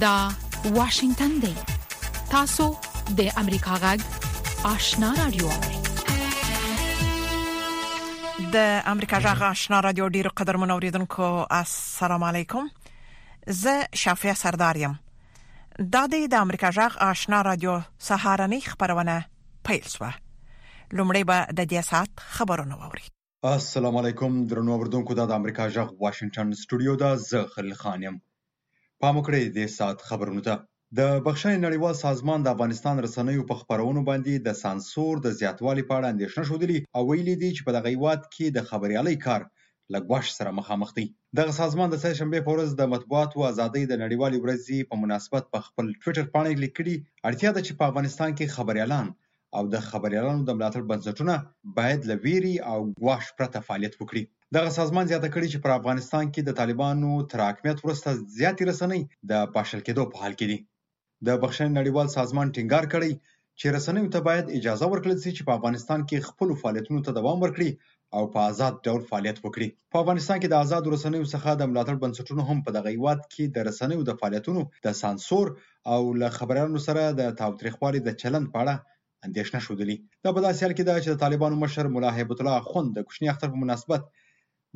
دا واشنگتن دی تاسو د امریکا غږ آشنا رادیو د امریکا غږ آشنا رادیو ډیر قدر منوریدونکو السلام علیکم زه شافیا سردار یم دا د امریکا غږ آشنا رادیو سهارنی خبرونه پیل شو لومړی به د دې سات خبرونه ووري السلام علیکم درنو اوردونکو دا د امریکا جغ واشنگټن سټوډیو دا زه خلیل خان یم پام وکړئ د سات خبرونو ته د بخښنې نړیوال سازمان د افغانستان رسنیو په خبرونو باندې د سانسور د زیاتوالي په اړه اندېښنه ښودلې او ویلي دي چې په دغه هیواد کې د خبریالۍ کار له ګواښ سره مخامخ دی. دغه سازمان د سه شنبې په ورځ د مطبوعاتو ازادۍ د نړیوالې ورځې په مناسبت په خپل ټویټر پاڼه کې لیکلي، اړتیا ده چې په افغانستان کې خبریالان او د خبریالانو د ملاتړ بنسټونه باید له ویرې او ګواښ پرته فعالیت وکړي. دغه سازمان زیاته کړې چې پر افغانستان کې د طالبانو تر حاکمیت وروسته زیاتې رسنۍ د پاشل کېدو په حال کې دي. د بخښنې نړیوال سازمان ټینګار کړی چې رسنیو ته باید اجازه ورکړل شي چې په افغانستان کې خپلو فعالیتونو ته دوام ورکړي او په آزاد ډول فعالیت وکړي. په افغانستان کې د آزادو رسنیو څخه د ملاتړ بنسټونو هم په دغه هیواد کې د رسنیو د فعالیتونو د سانسور او له خبریالانو سره د تاوتریخوالي د چلند په اړه اندېښنه ښودلي. دا په داسې حال کې ده چې د طالبانو مشر ملا هیبت الله اخوند د کوچني اختر په مناسبت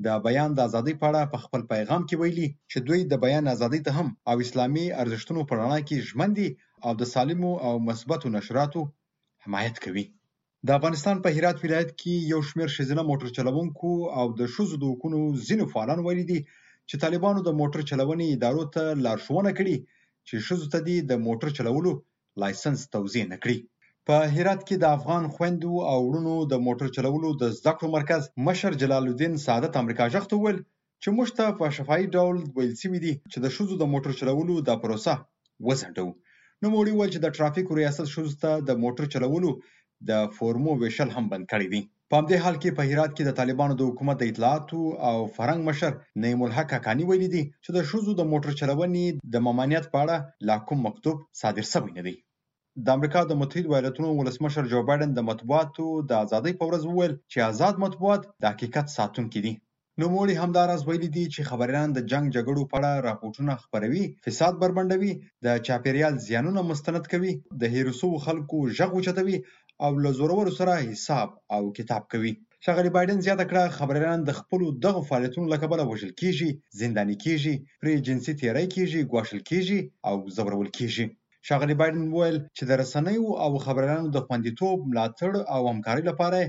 د بیان د ازادۍ په اړه په خپل پیغام کې ویلي چې دوی د بیان ازادۍ ته هم او اسلامي ارزښتونو په رڼا کې ژمن دي او د سالمو او مثبتو نشراتو حمایت کوي. د افغانستان په هرات ولایت کې یو شمېر ښځینه موټر چلوونکو او د ښځو د حقونو ځینو فعالانو ویلي دي چې طالبانو د موټر چلونې ادارو ته لارښوونه کړې چې ښځو ته دې د موټر چلولو لایسنس توزیع نه کړي. په هرات کې د افغان خویندو او وړونو د موټر چلولو د زده کړو مرکز مشر جلال الدین سعادت امریکا ږغ ته وویل چې موږ ته په شفاهي ډول ویل شوي دي چې د ښځو د موټر چلولو دا پروسه وځنډوو. نوموړي وویل چې د ټرافیکو ریاست ښځو ته د موټر چلولو د فورمو ویشل هم بند کړی دی. په همدې حال کې په هرات کې د طالبانو د حکومت د اطلاعاتو او فرهنګ مشر نعیم الحق حقاني ویلي دي چې د ښځو د موټر چلونې د ممانعت په اړه لا کوم مکتوب صادر شوی نه دی. د امریکا د متحدو ایالتونو ولسمشر جو بایډن د مطبوعاتو د ازادۍ په ورځ وویل چې ازاد مطبوعات د حقیقت ساتونکي دي. نوموړي همداراز ویلي دي چې خبریالان د جنګ جګړو په اړه راپورټونه خپروي، فساد بربنډوي، د چاپېریال زیانونه مستند کوي، د هېرو سوو خلکو ږغ اوچتوي او له زورورو سره حساب او کتاب کوي. ښاغلي بایډن زیاته کړه، خبریالان د خپلو دغو فعالیتونو له کبله وژل کېږي، زنداني کېږي، پرې جنسي تېری کېږي، ګواښل کېږي او ځورول کېږي. ښاغلي بایډن وویل چې د رسنیو او خبریالانو د خوندیتوب، ملاتړ او همکارۍ لپاره یې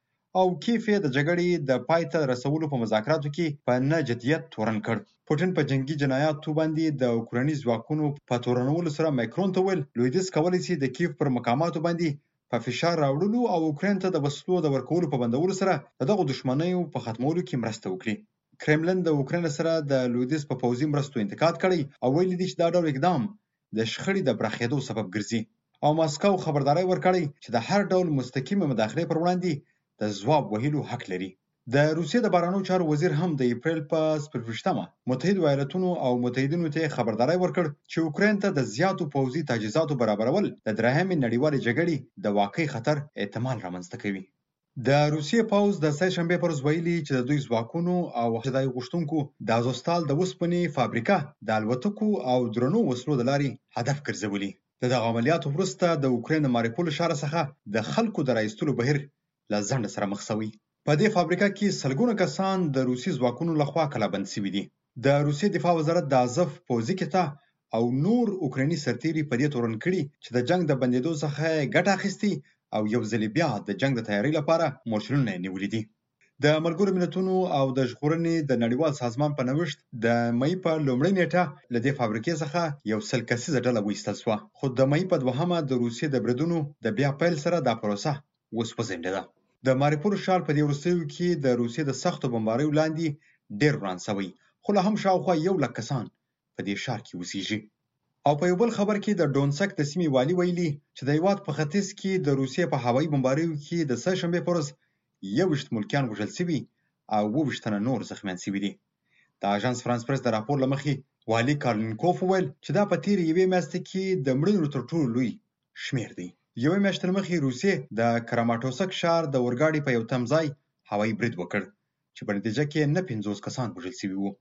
او کیف یې د جګړې د پای ته رسولو په مذاکراتو کې په نه جدیت تورن کړ. پوتین په جنګي جنایاتو باندې د اوکرایني ځواکونو په تورنولو سره مکرون ته وویل، لویدیځ کولی شي د کیف پر مقاماتو باندې په فشار راوړلو او اوکراین ته د وسلو د ورکولو په بندولو سره د دغو دښمنیو په ختمولو کې مرسته وکړي. کرملن د اوکراین سره د لویدیځ په پوځي مرستو انتقاد کړی او ویلي دي چې دا ډول اقدام د شخړې د پراخېدو سبب ګرځي او ماسکو خبرداری ورکړی چې د هر ډول مستقیمې مداخلې پر وړاندې د ځواب ویلو حق لري. د روسیې د بهرنیو چارو وزیر هم د اپریل په څلورویشتمه متحدو ایالتونو او متحدینو ته خبرداری ورکړ چې اوکراین ته د زیاتو پوځي تجهیزاتو برابرول د درهمې نړیوالې جګړې د واقعي خطر احتمال رامنځته کوي. د روسیې پوځ د سه شنبې پر ورځ ویلي چې د دوی ځواکونو او جدای غوښتونکو د ازوستال د اوسپنې فابریکه د الوتکو او درنو وسلو د لارې هدف ګرځولي. د دغه عملیاتو وروسته د اوکراین د ماریپول ښار څخه د خلکو د راایستلو بهیر له ځنډ سره مخ شوی. په دې فابریکه کې سلګونه کسان د روسي ځواکونو لخوا کلابند شوي دي. د روسیې دفاع وزارت د ازوف پوځي قطعه او نور اوکرایني سرتېري په دې تورن کړي چې د جنګ د بندېدو څخه یې ګټه اخیستې او یو ځلې بیا د جنګ د تیارۍ لپاره مورچلونه یې نیولي دي. د ملګرو ملتونو او د ژغورنې د نړیوال سازمان په نوښت د مۍ په لومړۍ نېټه له دې فابریکې څخه یو سل کسیزه ډله وایستل شوه، خو د مۍ په دوهمه د روسیې د بریدونو د بیا پیل سره دا پروسه وسوځنډېده. د ماریپور ښار په دې وروستیو کې د روسیې د سختو بمباریو لاندې ډېر وران شوی، خو لا هم شاوخوا یو لک کسان په دې ښار کې اوسېږي. او په یو بل خبر کې د ډونسک د سیمې والي ویلي چې د هېواد په ختیځ کې د روسیې په هوایي بمباریو کې د سه شنبې پر ورځ یوویشت ملکیان وژل شوي او اوویشت تنه نور زخمیان شوي دي. د اژانس فرانس پرس د راپور له مخې والي کارلینکوف وویل چې دا په تېرې یوې میاشتې کې د مړینو تر ټولو لوی شمېر دی. یوه میاشت تر مخې روسیې د کراماټوسک ښار د اورګاډي په یو تم ځای هوایي برید وکړ چې په نتیجه کې نه پنځوس کسان وژل شوي وو.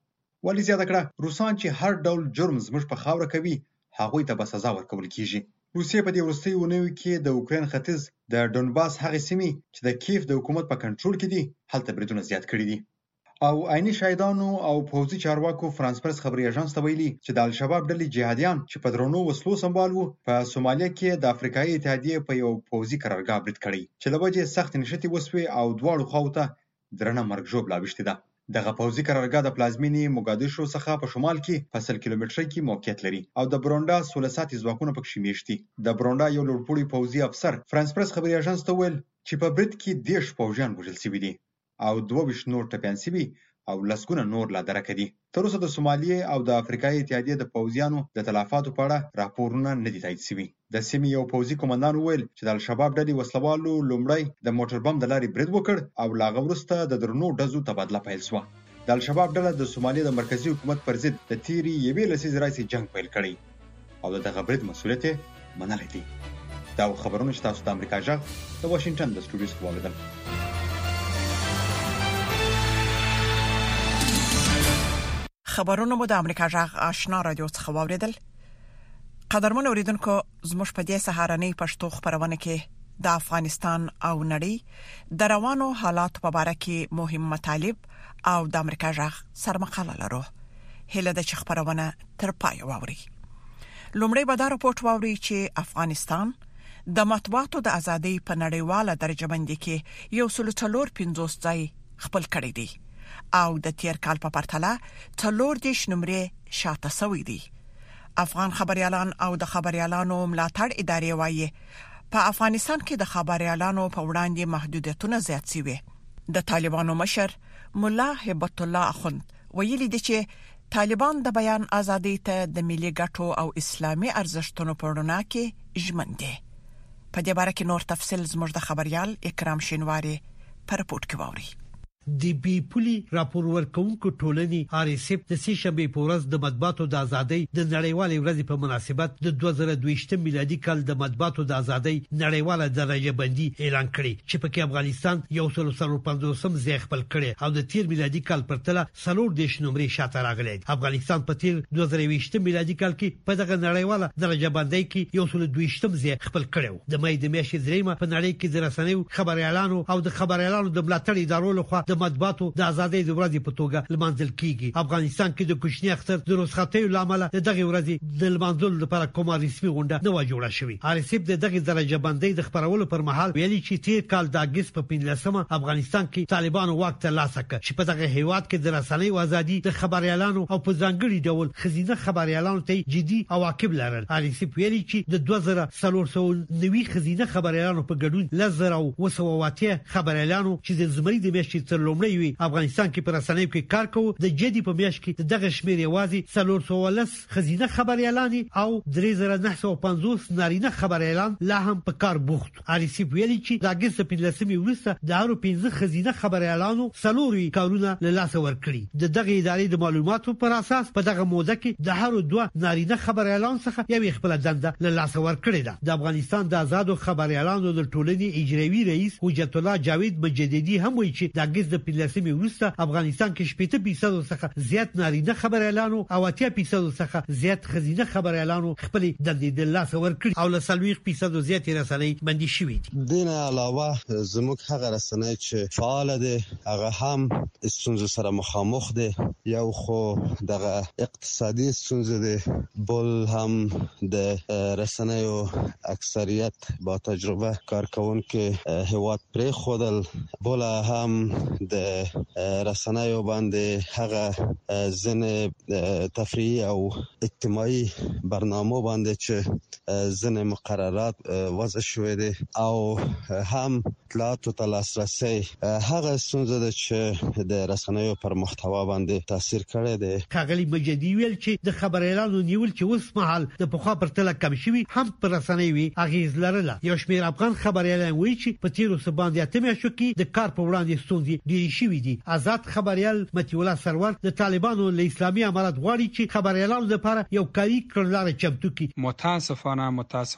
والي زیاته کړه، روسان چې هر ډول جرم زموږ په خاوره کوي، هغوی ته به سزا ورکول کېږي. روسیې په دې وروستیو اونیو کې د اوکراین ختیځ د ډونباس هغې سیمې چې د کیف د حکومت په کنټرول کې دي، هلته بریدونه زیات کړي دي. او عیني شهیدانو او پوځي چارواکو فرانس پرس خبري اژانس ته ویلي چې د الشباب ډلې جهادیان چې په درنو وسلو سمبال وو په سومالیا کې د افریقایي اتحادیې په یو پوځي قرارګاه برید کړی چې له وجې سخت نښتې وسوې او دواړو خواو ته درنه مرګ ژوبلا ویشتې ده دغه پوځي قرارګاه د پلازمینې موګادیشو څخه په شمال کې په سل کیلومترۍ کې موقعیت لري او د برونډا سوله ساتي ځواکونه پکښې میشت دي د برونډا یو لوړپوړي پوځي افسر فرانس پرس خبري اژانس ته وویل چې په برید کې دېرش پوځیان وژل شوي دي او دوه ویشت نور ټپیان شوي او لسګونه نور لا درکه دي. تر اوسه د سومالیې او د افریقایې اتحادیې د پوځیانو د تلافاتو په اړه راپورونه نه دي تایید شوي. د سیمې یو پوځي قومندان وویل چې د الشباب ډلې وسلوالو لومړی د موټر بم د لارې برید وکړ او له هغه وروسته د درنو ډزو تبادله پیل شوه. د الشباب ډله د سومالیې د مرکزي حکومت پر ضد د تېرې یوې لسیزې راهیسې جنګ پیل کړی. او د دغه برید مسولیت یې منلی دی دا و خبرونه چې تاسو د امریکا ژغ د واشنگټن د سټوډیو څخه واوریدل خبرونه مو د امریکا ژغ آشنا رادیو څخه واوریدل قدرمن اوریدونکو زموږ په دې سهارنۍ پښتو خبرونه کې د افغانستان او نړۍ د روانو حالات په اړه کې مهم مطالب او د امریکا جغ سرمقاله لرو هله د خبرونه تر پای ووري لومړی به دا راپورټ ووري چې افغانستان د مطبوعاتو د ازادۍ په نړیواله درجه باندې کې یو سل څلور 50 ځای خپل کړی دی او د تیر کال په پرتله څلور دیش نمرې شاته سوی دی افغان خبريالان او د خبريالانو ملاتړ ادارې وایي په افغانستان کې د خبريالانو په وړاندې محدودیتونه زیات شوي د طالبانو مشر ملا هبت الله اخوند ویلي دي چې طالبان د بیان ازادۍ ته د ملي ګټو او اسلامي ارزښتونو په رڼا کې ژمن دي په دې باره کې نور تفصيل زموږ د خبريال اکرام شینواری په رپورت کې واوري د بې پولي راپور ورکوونکو ټولنې آر ایس ایف د سې شنبې په ورځ د مطبوعاتو د ازادۍ د نړیوالې ورځې په مناسبت د 2022 میلادي کال د مطبوعاتو د ازادۍ نړیواله درجه بندي اعلان کړې چې په کې افغانستان یو سلو څلور پنځوس م ځای خپل کړی او د تیر میلادي کال پرتله څلور دېرش نمرې شاته راغلی دی. افغانستان په تیر دوه زره یوویشت م میلادي کال کې په دغه نړیواله درجه بندۍ کې یو سلو دوه ویشت م ځای خپل کړی و. د مې د میاشتې دریمه په نړۍ کې د رسنیو، خبریالانو او د خبریالانو د ملاتړ ادارو له خوا د مطبوعاتو د ازادۍ د ورځې په توګه لمانځل کیږي. افغانستان کې د کوچني اختر د رخصتیو له امله د دغې ورځې د لمانځلو لپاره کومه رسمي غونډه نه وه جوړه شوې. هاري صیب د دغې درجه بندۍ د خپرولو پر مهال ویلي چې تېر کال د اګست په پنځلس مه افغانستان کې طالبانو واک تر لاسه کړ چې په دغه هېواد کې د رسنیو ازادي د خبریالانو او په ځانګړي ډول ښځینه خبریالانو ته یې جدي عواقب لرل. هاري صیب ویلي چې د دوه زره څلور سوه نوي ښځینه خبریالانو په ګډون لس زره او اووه سوه او اتیا خبریالانو چې د زمري د میاشتې تر لومړۍ وې افغانستان کې په رسنیو کې کار کاوه د جدي په میاشت کې د دغه شمېر یوازې څلور سوه او لس ښځینه خبریالانې او درې زره نهه سوه او پنځوس نارینه خبریالان لا هم په کار بوخت وو. اریسیف ویلي چې د اګست له پنځلسمې وروسته د هرو پنځه ښځینه خبریالانو څلورو یې کارونه له لاسه ورکړي. د دغې ادارې د معلوماتو پر اساس په دغه موده کې د هرو دوه نارینه خبریالانو څخه یو یې خپله دنده له لاسه ورکړې ده. د افغانستان د ازادو خبریالانو د ټولنې اجرایوي رئیس حجت الله جاوید مجددي هم وایي چې د اګست د پنځلسمې وروسته افغانستان کې شپېته فیصدو څخه زیات نارینه خبریالانو او اتیا فیصدو څخه زیات ښځینه خبریالانو خپلې دندې د لاسه ورکړي او له څلوېښت فیصدو زیاتې رسنۍ بندې شوې دي. دې نه علاوه زموږ هغه رسنۍ چې فعاله دي هغه هم ستونزو سره مخامخ دي، یو خو دغه اقتصادي ستونزې دي بل هم د رسنیو اکثریت با تجربه کارکونکو هیواد پرې خودل بل هم د رسنیو باندې هغه ځین تفریحي او اجتماعي برنامه باندې چې ځین مقررات وضع شوې دي او هم اطلاعاتو ته لاسرسی هغه ستونزه ده چې د رسنیو پر محتوا باندې تاثیر کړی دی. ښاغلي مجدي وویل چې د خبریالانو نیول چې اوس مهال د پخوا پر تله کم شوي هم پر رسنیو یې اغېز لرله. یو شمېر افغان خبریالان وایي چې په تېرو څه باندې اته میاشتو کې د کار په وړاندې ستونزې ډېرې شوي دي. ازاد خبریال مطیع الله سرور د طالبانو له اسلامي امارت غواړي چې خبریالانو لپاره یو کاري کړنلاره چمتو کړي. متاسفانه متاسفانه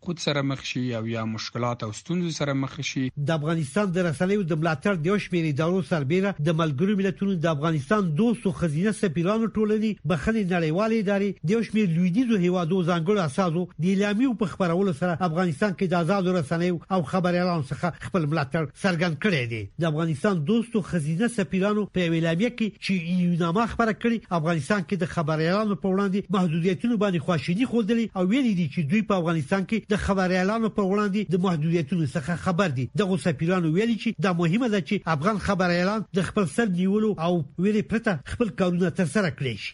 خود سره مخ شي او یا مشکلات او ستونزو سره مخ شي. د افغانستان د رسنیو د ملاتړ د یو شمېر ادارو سربېره د ملګرو ملتونو د افغانستان دوستو ښځینه سفیرانو ټولنې، بښنې نړیوالې ادارې، د یو شمېر لویدیځو هېوادو ځانګړو استازو د اعلامیو په خپرولو سره افغانستان کې د ازادو رسنیو او خبریالانو څخه خپل ملاتړ څرګند کړی دی. د افغانستان دوستو خزینه سفیرانو په یو اعلامیه کې چې یو نامه خبره کړې افغانستان کې د خبريالانو په وړاندې محدودیتونو باندې خواشینی خوندلې او ویلي دي چې دوی په افغانستان کې د خبريالانو په وړاندې د محدودیتونو څخه خبر دي دغه سفیرانو ویلي چې دا مهمه ده چې افغان خبريالان د خپل سر نیولو او ویلې پرته خپل کارونه ترسره کړي شي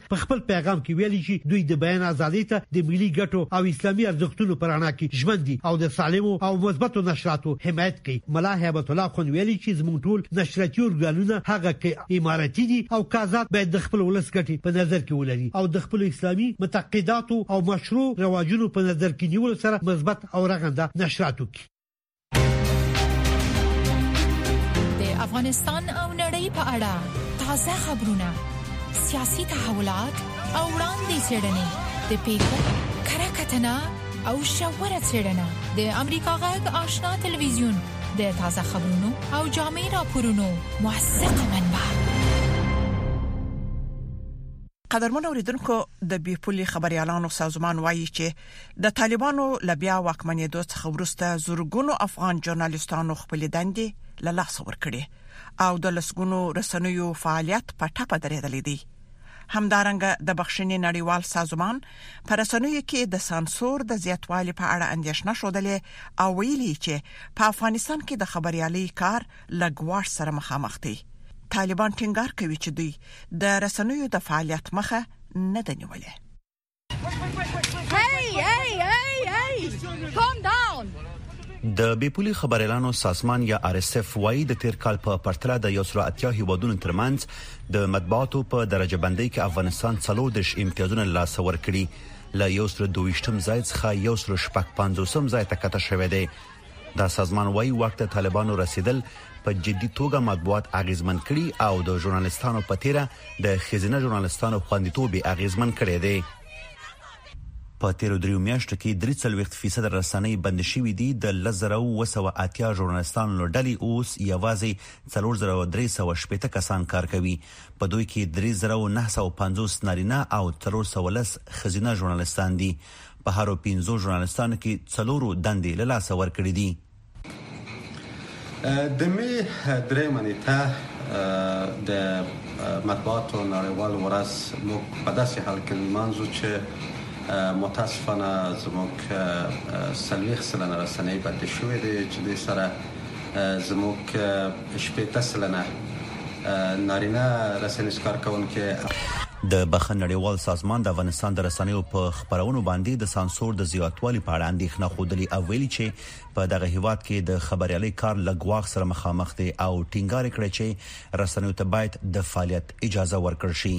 په خپل پیغام کې ویلي چې دوی د بیان ازادۍ ته د ملي ګټو او اسلامي ارزښتونو پر رڼا کې ژمن دي او د سالمو او مثبتو نشراتو حمایت کوي ملا هیبت الله اخوند ویلي چې زموږ ټول نشراتي ارګانونه هغه که اماراتي دي او که آزاد باید د خپل ولس ګټې په نظر کې ولري او د خپل اسلامي متقداتو او مشروع رواجونو په نظر کې نیولو سره مثبت او رغنده نشرات وکړي د افغانستان او نړۍ په اړه تازه خبرونه سیاسي تحولات او وړاندې څرګندې د پیښو کره کتنه او شاوره څرګندنه د امریکا غږ آشنا ټلویزیون د تازه خبرونو او جامع راپورونو موثقه منبع قدرمن اوریدونکو د بي پولي خبريالانو سازمان وایي چې د طالبانو له بیا واکمنېدو څخه وروسته زورګونو افغان ژورنالیستانو خپلې دندې له لاسه ورکړي او د لسګونو رسنیو فعالیت په ټپه درېدلې دی همدارنګه د بخښنې نړیوال سازمان پر رسنیو کې د سانسور د زیاتوالي په اړه اندیشنه شودلې او ویلي چې په افغانستان کې د خبريالي کار له ګواښ سره مخامخ دي. طالبان ټینګار کوي چې دوی د رسنیو د فعالیت مخه نه ده نیولې. د بې پولي خبريالانو سازمان یا آر اس اف وايي د تیر کال په پرتله د یو سل اتیا هیوادونو ترمنځ د مطبوعاتو په درجه بندۍ کې افغانستان څلور دیش امتیازونه لاس ور کړی ل یو سل دویشتم ځای څخه یو سل شپږ پنځوسم ځای ته کته شوې ده دا سازمان وایي واک ته طالبانو رسیدل په جدي توګه مطبوعات اغیزمن کړي او د ژورنالیستانو په تیره د خزینه ژورنالیستانو خوندیتوب اغیزمن کړي دي په تیرو دریو میاشتو کې 43% رسنۍ بند شوې دي د 10280 ژورنالیستانو له ډلې اوس یوازې 4360 کسان کار کوي په دوی کې 3950 نارینه او 310 خزینه ژورنالیستان دي په هرو پنځو ژورنالستانو کې څلورو دندې له لاسه ورکړې دي. د مې درېیمه نېټه د مطبوعاتو نړیوال ورځ موږ په داسې حال کې لمانځو چې متاسفانه زموږ څلوېښت سلنه رسنۍ بندې شوې دي چې دې سره زموږ شپېته سلنه نارینه رسنیزکارکوونکي. د بښنې نړیوال سازمان د افغانستان د رسنیو په خپرونو باندې د سانسور د زیاتوالي په اړه اندېښنه ښودلې او ویلي چې په دغه هېواد کې د خبریالۍ کار له ګواښ سره مخامخ دی او ټینګار یې کړی چې رسنیو ته باید د فعالیت اجازه ورکړل شي.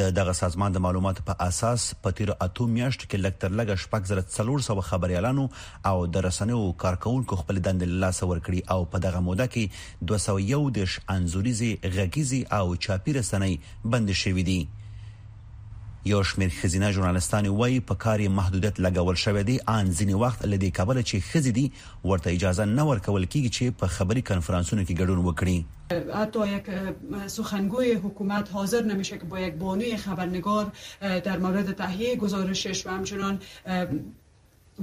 د دغه سازمان د معلوماتو په اساس په تیرو اتو میاشتو کې لږ تر لږه شپږ زره څلور سوه خبریالانو او د رسنیو کارکوونکو خپلې دندې له لاسه ورکړي او په دغه موده کې دوه سوه یو دېرش انځوریزې، غږیزې او چاپي رسنۍ بندې شوې دي. یو شمېر ښځینه ژورنالستانې وايي، په کار یې محدودیت لګول شوی دی، آن ځینې وخت له دې کبله چې ښځې دي، ورته اجازه نه ورکول کېږي چې په خبري کنفرانسونو کې ګډون وکړي. حتی یک سخنگوی حکومت حاضر نمیشه که با یک بانوی خبرنگار در مورد تهیه گزارشش و همچنان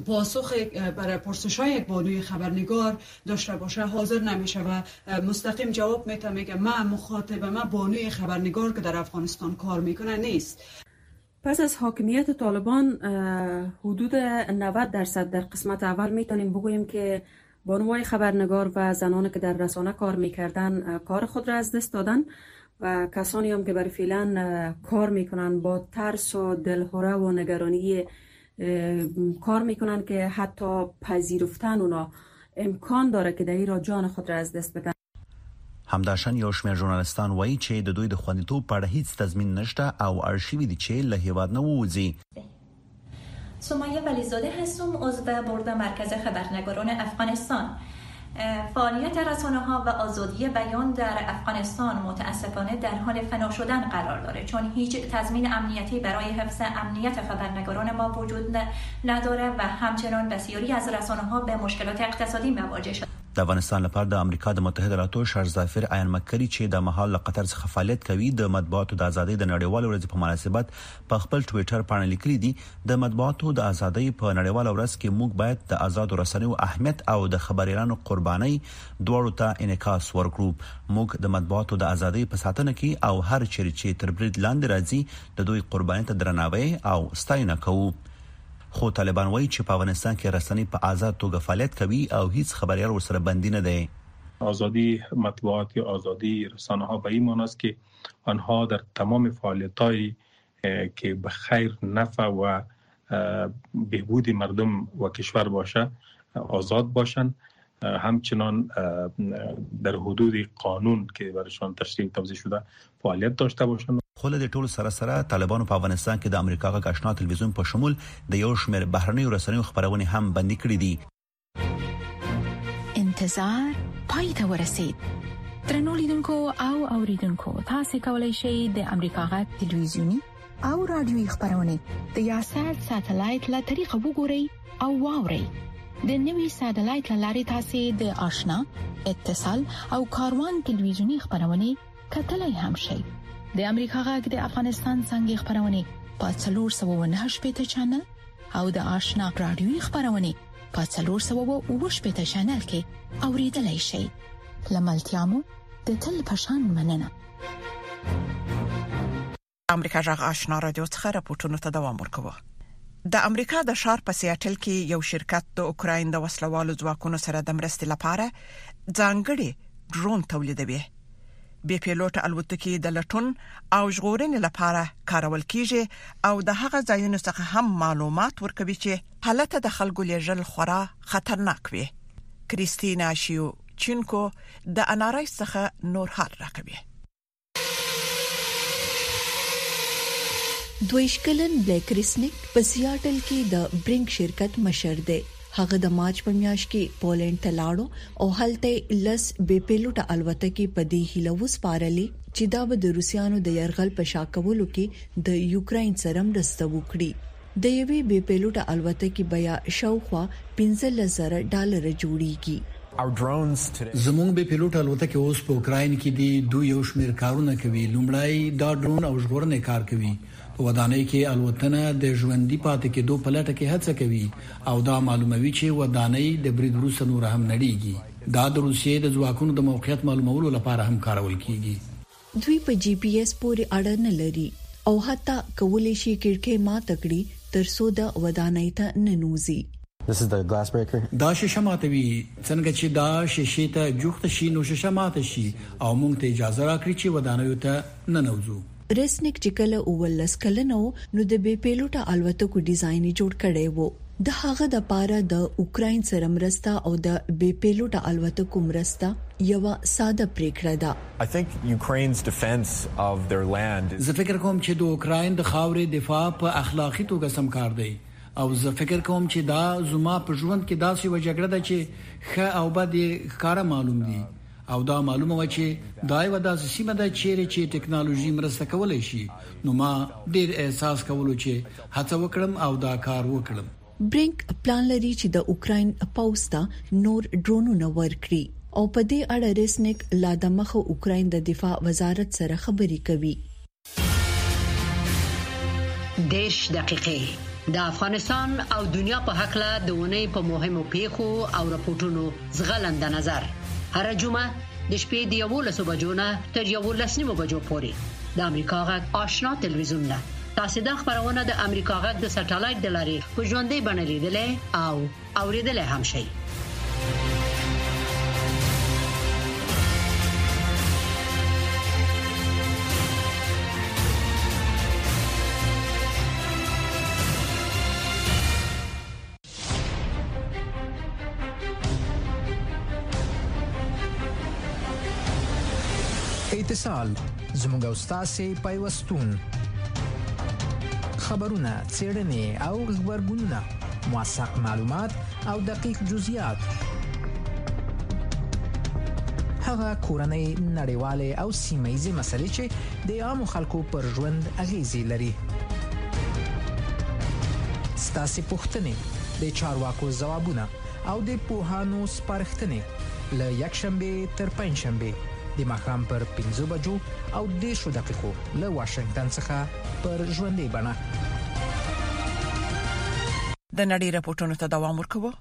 پاسخ برای پرسش یک بانوی خبرنگار داشته باشه حاضر نمیشه و مستقیم جواب میتونه میگه من مخاطب من بانوی خبرنگار که در افغانستان کار میکنه نیست پس از حاکمیت طالبان حدود 90 درصد در قسمت اول میتونیم بگوییم که بانوهای خبرنگار و زنان که در رسانه کار میکردن کار خود را از دست دادن و کسانی هم که برای فعلا کار میکنن با ترس و دلهوره و نگرانی کار میکنن که حتی پذیرفتن اونا امکان داره که در را جان خود را از دست بدن همداشان یو شمېر ژورنالستان وایي چې د دوی د خوندیتوب په اړه هیڅ تضمین نشته او اړ شوي دي چې له هیواد نه ووځي سمیه ولیزاده هستم عضو برد مرکز خبرنگاران افغانستان فعالیت رسانه ها و آزادی بیان در افغانستان متاسفانه در حال فنا شدن قرار داره چون هیچ تضمین امنیتی برای حفظ امنیت خبرنگاران ما وجود نداره و همچنان بسیاری از رسانه ها به مشکلات اقتصادی مواجه شده د افغانستان لپاره د امریکا د متحده ایالاتو شرط ظافر عیان مکري چې دا مهال له قطر څخه فعالیت کوي د مطبوعاتو د ازادۍ د نړیوالې ورځې په مناسبت په خپل ټویټر پاڼه لیکلي دي د مطبوعاتو د ازادۍ په نړیواله ورځ کې موږ باید د ازادو رسنیو اهمیت او د خبریالانو قربانۍ دواړو ته انعکاس ورکړو موږ د مطبوعاتو د ازادۍ په ساتنه کې او هر چیرې چې تر برید لاندې راځي د دوی قربانۍ ته درناوی او ستاینه کوو. خو طالبان وايي چې په افغانستان کې رسنۍ په ازاد توګه فعالیت کوي او هیڅ خبریال ورسره بندي نه دی. آزادی مطبوعات یا آزادی رسانه ها به این معنی است که آنها در تمام فعالیتهایی که به خیر، نفع و بهبود مردم و کشور باشه آزاد باشند، همچنان در حدود قانون که برایشان تشریح و توضیح شده فعالیت داشته باشند. خو له دې ټولو سره سره طالبانو په افغانستان کې د امریکا غږ اشنا تلویزیون په شمول د یو شمېر بهرنیو رسنیو خپرونې هم بندې کړې دي. انتظار پای ته ورسید. درنو لیدونکو او اوریدونکو تاسو کولی شئ د امریکا غږ تلویزیونی او رادیوي خبرونه د یاسات ساتلایت له طریقه وګورئ او واورئ د نوي ساتلایت لارې تاسو د آشنا اتصال او کاروان تلویزیونی خبرونه کتلای هم شئ د امریکا غږ د افغانستان څنګه خبرونه په 398 چنل او د آشنا رادیوي خبرونه په 398 چنل کې اوریدلای شئ لملتيامو د تل پشان مننه امریکا غږ آشنا رادیو څخه راپورټونو ته دوام ورکوو د امریکا د شار په سیاټل کې یو شرکت د اوکراین د وسلوالو ځواکونو سره د مرستې لپاره ځانګړي ډرون تولیدوي بې پیلوټ الوتکې د لټون او ژغورنې لپاره کارول کیږي او د هغه ځایونو څخه هم معلومات ورکوي چې حالت د خلکو لېژل خورا خطرناک وي کریستینا شیو چینکو د انارای څخه نور حال راکوي دویش کلن بلیک ریسنیک په سیاټل کې د برینګ شرکت مشر دی هغه د مارچ په میاشت کې پولند ته لاړو او هلته لس بې پیلوټه الوتکې په دې هیله وسپارلې چې دا به د روسیانو د يرغل په شاکولو کې د یوکرين سره مرسته وکړي د یوې بې پیلوټه الوتکې بیه شاوخوا پنځلس زره ډالره جوړېږي. زموږ بې پیلوټه الوتکې اوس په اوکراین کې دي، دوی یو شمېر کارونه کوي، لومړی دا ډرون او ژغورنې کار کوي، په ودانۍ کې الوتنه، د ژوندي پاتې کېدو په لټه کې هڅه کوي او دا معلوموي چې ودانۍ د برید وروسته نوره هم نړېږي. دا د روسیې د ځواکونو د موقعیت معلومولو لپاره هم کارول کېږي. دوی په جي پي ايس پورې اړه نه لري او حتی کولی شي کړکۍ ماته کړي تر څو د ودانۍ ته ننوځي. دا شیشه ماتوي. څنګه چې دا شیشې ته جوخته شي نو شیشه ماته شي او موږ ته اجازه راکړي چې ودانیو ته ننوځو. رېسنیک چې کله اوولس کلن و نو د بې پیلوټه الوتکو ډیزاین یې جوړ کړی و. د هغه لپاره د اوکراین سره مرسته او د بې پیلوټه الوتکو مرسته یوه ساده پریکړه ده. زه فکر کوم چې د اوکراین د خاورې دفاع په اخلاقي توګه سم کار دی او زه فکر کوم چې دا زما په ژوند کې داسې یوه جګړه ده چې ښه او بد یې ښکاره معلوم دي او دا معلومه وه چې دا یوه داسې سیمه ده چیرې چې ټیکنالوژي مرسته کولی شي نو ما ډیر احساس کولو چې هڅه وکړم او دا کار وکړم. برینک پلان لري چې د اوکراین پوځ ته نور ډرونونه ورکړي او په دې اړه ریسنیک لا د مخه اوکراین د دفاع وزارت سره خبرې کوي. دېرش دقیقې د افغانستان او دنیا په هکله د اونۍ په مهمو پیښو او رپوټونو ځغلنده نظر هره جمعه د شپې د یوولسو بجو نه تر یوولس نیمو بجو پورې د امریکا غږ آشنا تلویزیون له تاسې دا خبرونه د امریکا غږ د سټلایټ د لارې په ژوندۍ بڼه لیدلې او اوریدلې هم شئ اتصال زموږ او تاسو پیوستون خبرونه چیرنې او خبرګونونه موثق معلومات او دقیق جزئیات هغه کورنۍ نړیواله او سیمه ییزه مسلې چې د عامو خلکو پر ژوند اغیزې لري ستاسو پوښتنې د چارواکو ځوابونه او د پوهانو سپارښتنې له یک شنبه تر پنځ شنبه د ماښام پر 15 بجو او 10 دقیقو له واشنگټن څخه پر ژوندې بڼه د نړۍ رپورټونو ته دوام ورکوو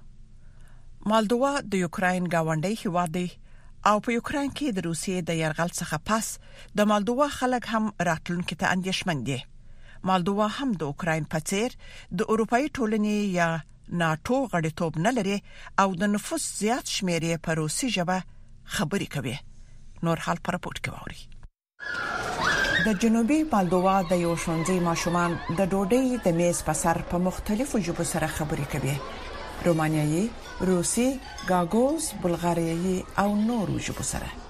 مالدووا د یوکرين گاونډي هیواد دی او په یوکرين کې د روسیې د يرغل څخه پس د مالدووا خلک هم راتلونکي ته اندېښمن دي. مالدووا هم د اوکراین په څېر د اروپايي ټولنې یا ناټو غړیتوب نه لري او د نفوس زیات شمېر یې په روسي ژبه خبرې کوي. نور حال په رپورټ کې واورئ. د جنوبي مالدووا د یوه ښوونځي ماشومان د ډوډۍ د میز په سر په مختلفو ژبو سره خبرې کوي، رومانیايي، روسي، ګاګوز، بلغاریايي او نورو ژبو سره.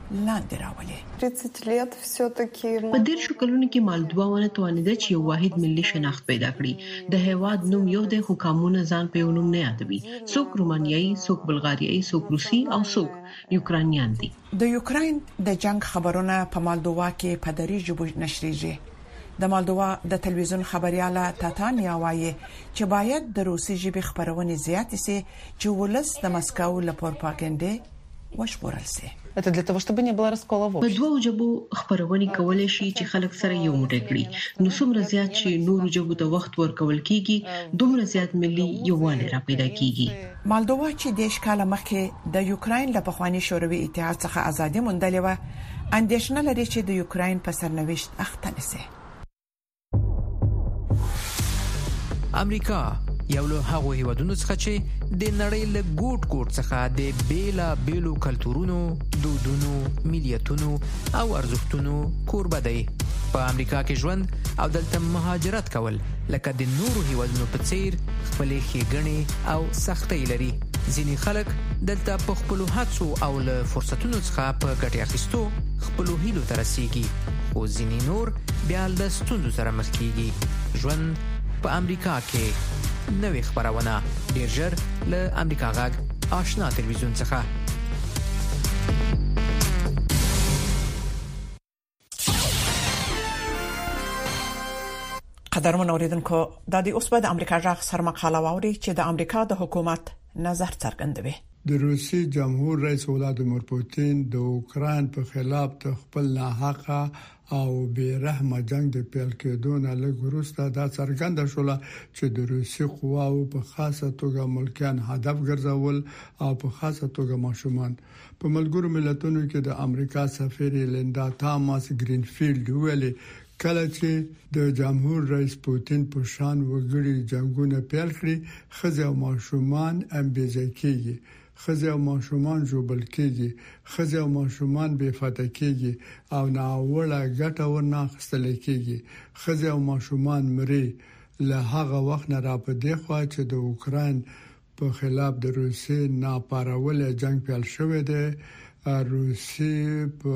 لاندې راولي. په دېرشو کلونو کې مالدوا ونه توانېده چې یو واحد ملي شناخت پیدا کړي. د هېواد نوم یو دی خو قامونه ځان په یو نوم نه یادوي، څوک رومانیايي، څوک بلغاریايي، څوک روسي او څوک یوکراینیان دي. د یوکراین د جنګ خبرونه په مالدوا کې په درې ژبو نشریږي. د مالدوا د تلویزیون خبریاله تاتانیا وايي چې باید د روسي ژبې خپرونې زیاتې شي چې ولس د مسکو له پورپاګنډې وژغورل شي. په دوو ژبو خپرونې کولای شي چې خلک سره یو موټی کړي، نو څومره زیات چې نورو ژبو ته وخت ورکول کېږي، دومره زیات ملي یووالی راپیدا کېږي. مالدووا چې دېرش کاله مخکې د یوکراین له پخواني شوروي اتحاد څخه ازادي موندلې وه، اندېښنه لري چې د یوکراین په سرنوشت اخته نه شي. امریکا یو له هغو هیوادونو څخه چې د نړۍ له ګوټ ګوټ څخه د بیلا بیلو کلتورونو، دودونو، ملیتونو او ارزښتونو کوربه دی. په امریکا کې ژوند او دلته مهاجرت کول لکه د نورو هیوادونو په څیر خپلې ښېګڼې او سختۍ لري. ځینې خلک دلته په خپلو هڅو او له فرصتونو څخه په ګټې اخیستو خپلو هیلو ته رسیږي، خو ځینې نور بیا له ستونزو سره مخ کیږي ژوند په امریکا کې نوې خبرونه ډیر ژر له امریکا غږ آشنا تلویزیون څخه قدرمن اوریدونکو د دې اوس په د امریکا غږ سرمقاله ووري چې د امریکا د حکومت نظر څرګندوي د روسي جمهور رئیس ولادیمیر پوتین د اوکرين په خلاف د خپل ناحقه او بې رحمه جنګ د پيل کېدو نه لږ وروسته دا څرګنده شول چې د روسي قواوو په خاصه توګه ملکيان هدف ګرځول او په خاصه توګه ماشومان. په ملګرو ملتونو کې د امريکا سفيرې ليندا تاماس ګرينفيلډ وويل، کله چې د جمهور رئيس پوتين په شان وګړي جنګونه پيل کړي، ښځې او ماشومان بې ځای کېږي. ښځې او ماشومان ژوبل کېږي، ښځې او ماشومان بې فته کېږي او ناوړه ګټه ورنه اخیستل کېږي، ښځې او ماشومان مري، له هغه وخت نه را په دې خوا چې د اوکراین په خلاف د روسیې ناپارولی جنګ پیل شوی دی، روسیې په.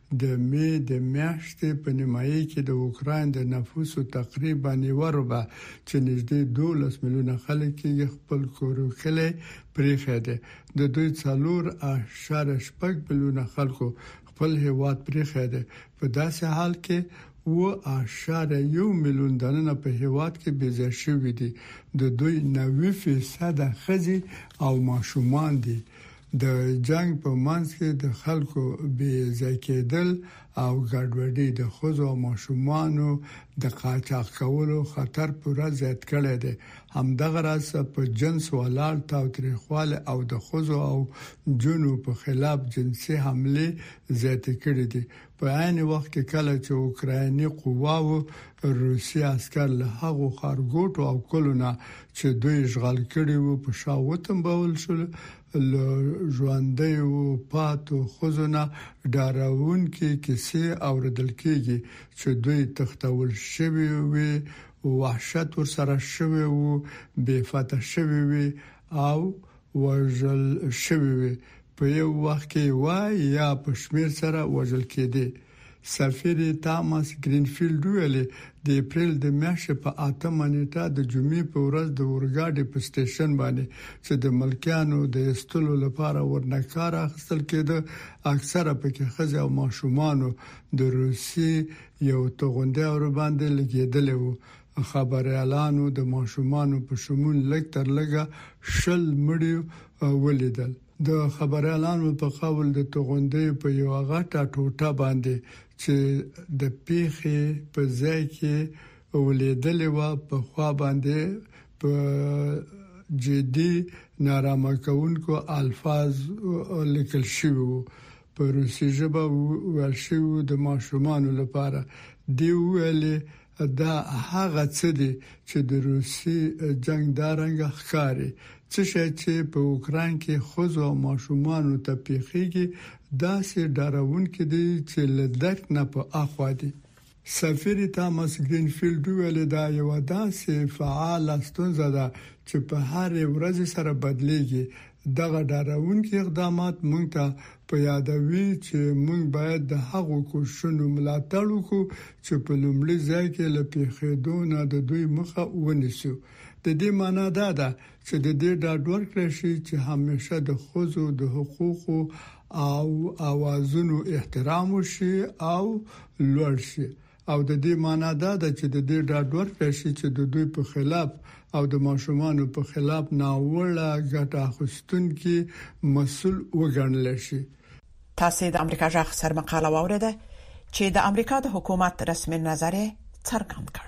د مې د میاشتې په نیمايي کې د اوکراین د نفوسو تقریبا یوه ربع چې نږدې دوولس میلیونه خلک کېږي، خپل کور او کلی پرېښی دی. د دوی څلور اعشاریه شپږ میلیونه خلکو خپل هېواد پرېښی دی، په داسې حال کې اووه اعشاریه یو میلیون دننه په هېواد کې بې ځای شوي دي، د دوی نوي فیصده ښځې او ماشومان دي. د جنګ په منځ کې د خلکو بې ځای کېدل او ګډوډي د ښځو او ماشومانو د قاچاق کولو خطر پوره زیات کړی دی. همدغه راز په جنس ولاړ تاوتریخوالی او د ښځو او نجونو په خلاف جنسي حملې زیاتې کړې دي. په عین وخت کې کله چې اوکرایني قواو روسي عسکر له هغو خارګوټو او کلونه چې دوی اشغال کړي وو په شا وتمبول شول له ژوندۍ او پاتو خزونه ډارون کې کیسې اوردل کېږي چې دوی تختول شوی وي وحشت ورسره شوی وو بې فته شوی وي او وژل شوې وې، په یو وخت کې یوه یا په شمیر سره وژل کیدې. سفیر تاماس ګرینفیلډ وویل، د اپریل د میاشتې په اتمه نیټه د جمعې په ورځ د اورګاډي په سټیشن باندې چې د ملکیانو د ایستلو لپاره ورنه کار اخیستل کیده اکثره پکې ښځې او ماشومانو د روسیې یو توغندی ورباندې لګیدلی وو خبریالانو د ماشومانو په شمول لږ تر لږه شل مړي ولیدل. د خبریالانو په قول د توغندیو په یوه غټه ټوټه باندې چې د پېښې په ځای کې ولوېدلې وه په خوا باندې په جدي نارامه کوونکو الفاظ لیکل شوي وو. په روسي ژبه ویل شوي وو، د ماشومانو لپاره دې وویلې دا هغه څه دي چې د روسي جنګ دا رنګه ښکاري. څه شی چې په اوکراین کې ښځو او ماشومانو ته پیښیږي داسې ډارونکي دي چې له درک نه په اخوا دي. سفیرې تامس ګرینفیلډ وویل، دا یوه داسې فعاله ستونزه ده چې په هرې ورځې سره بدلیږي، دغه ډارونکي اقدامات موږ ته په یادوي چې موږ باید د هغو کوششونو ملاتړ وکړو چې په لومړي ځای کې له پېښېدو نه د دوی مخه ونیسو. د دې مانا دا ده چې د دې ډاډ ورکړل شي چې همېشه د ښځو د حقوقو او اوازونو احترام وشي او لوړ شي. او د دې مانا دا ده چې د دې ډاډ ورکړای شي چې د دوی په خلاف او د ماشومانو په خلاف ناوړه ګټه اخیستونکي مسؤل وګڼل شي. تاسې د امریکا غږ سرمقاله واورېده چې د امریکا د حکومت رسمي نظر یې څرګند کړ.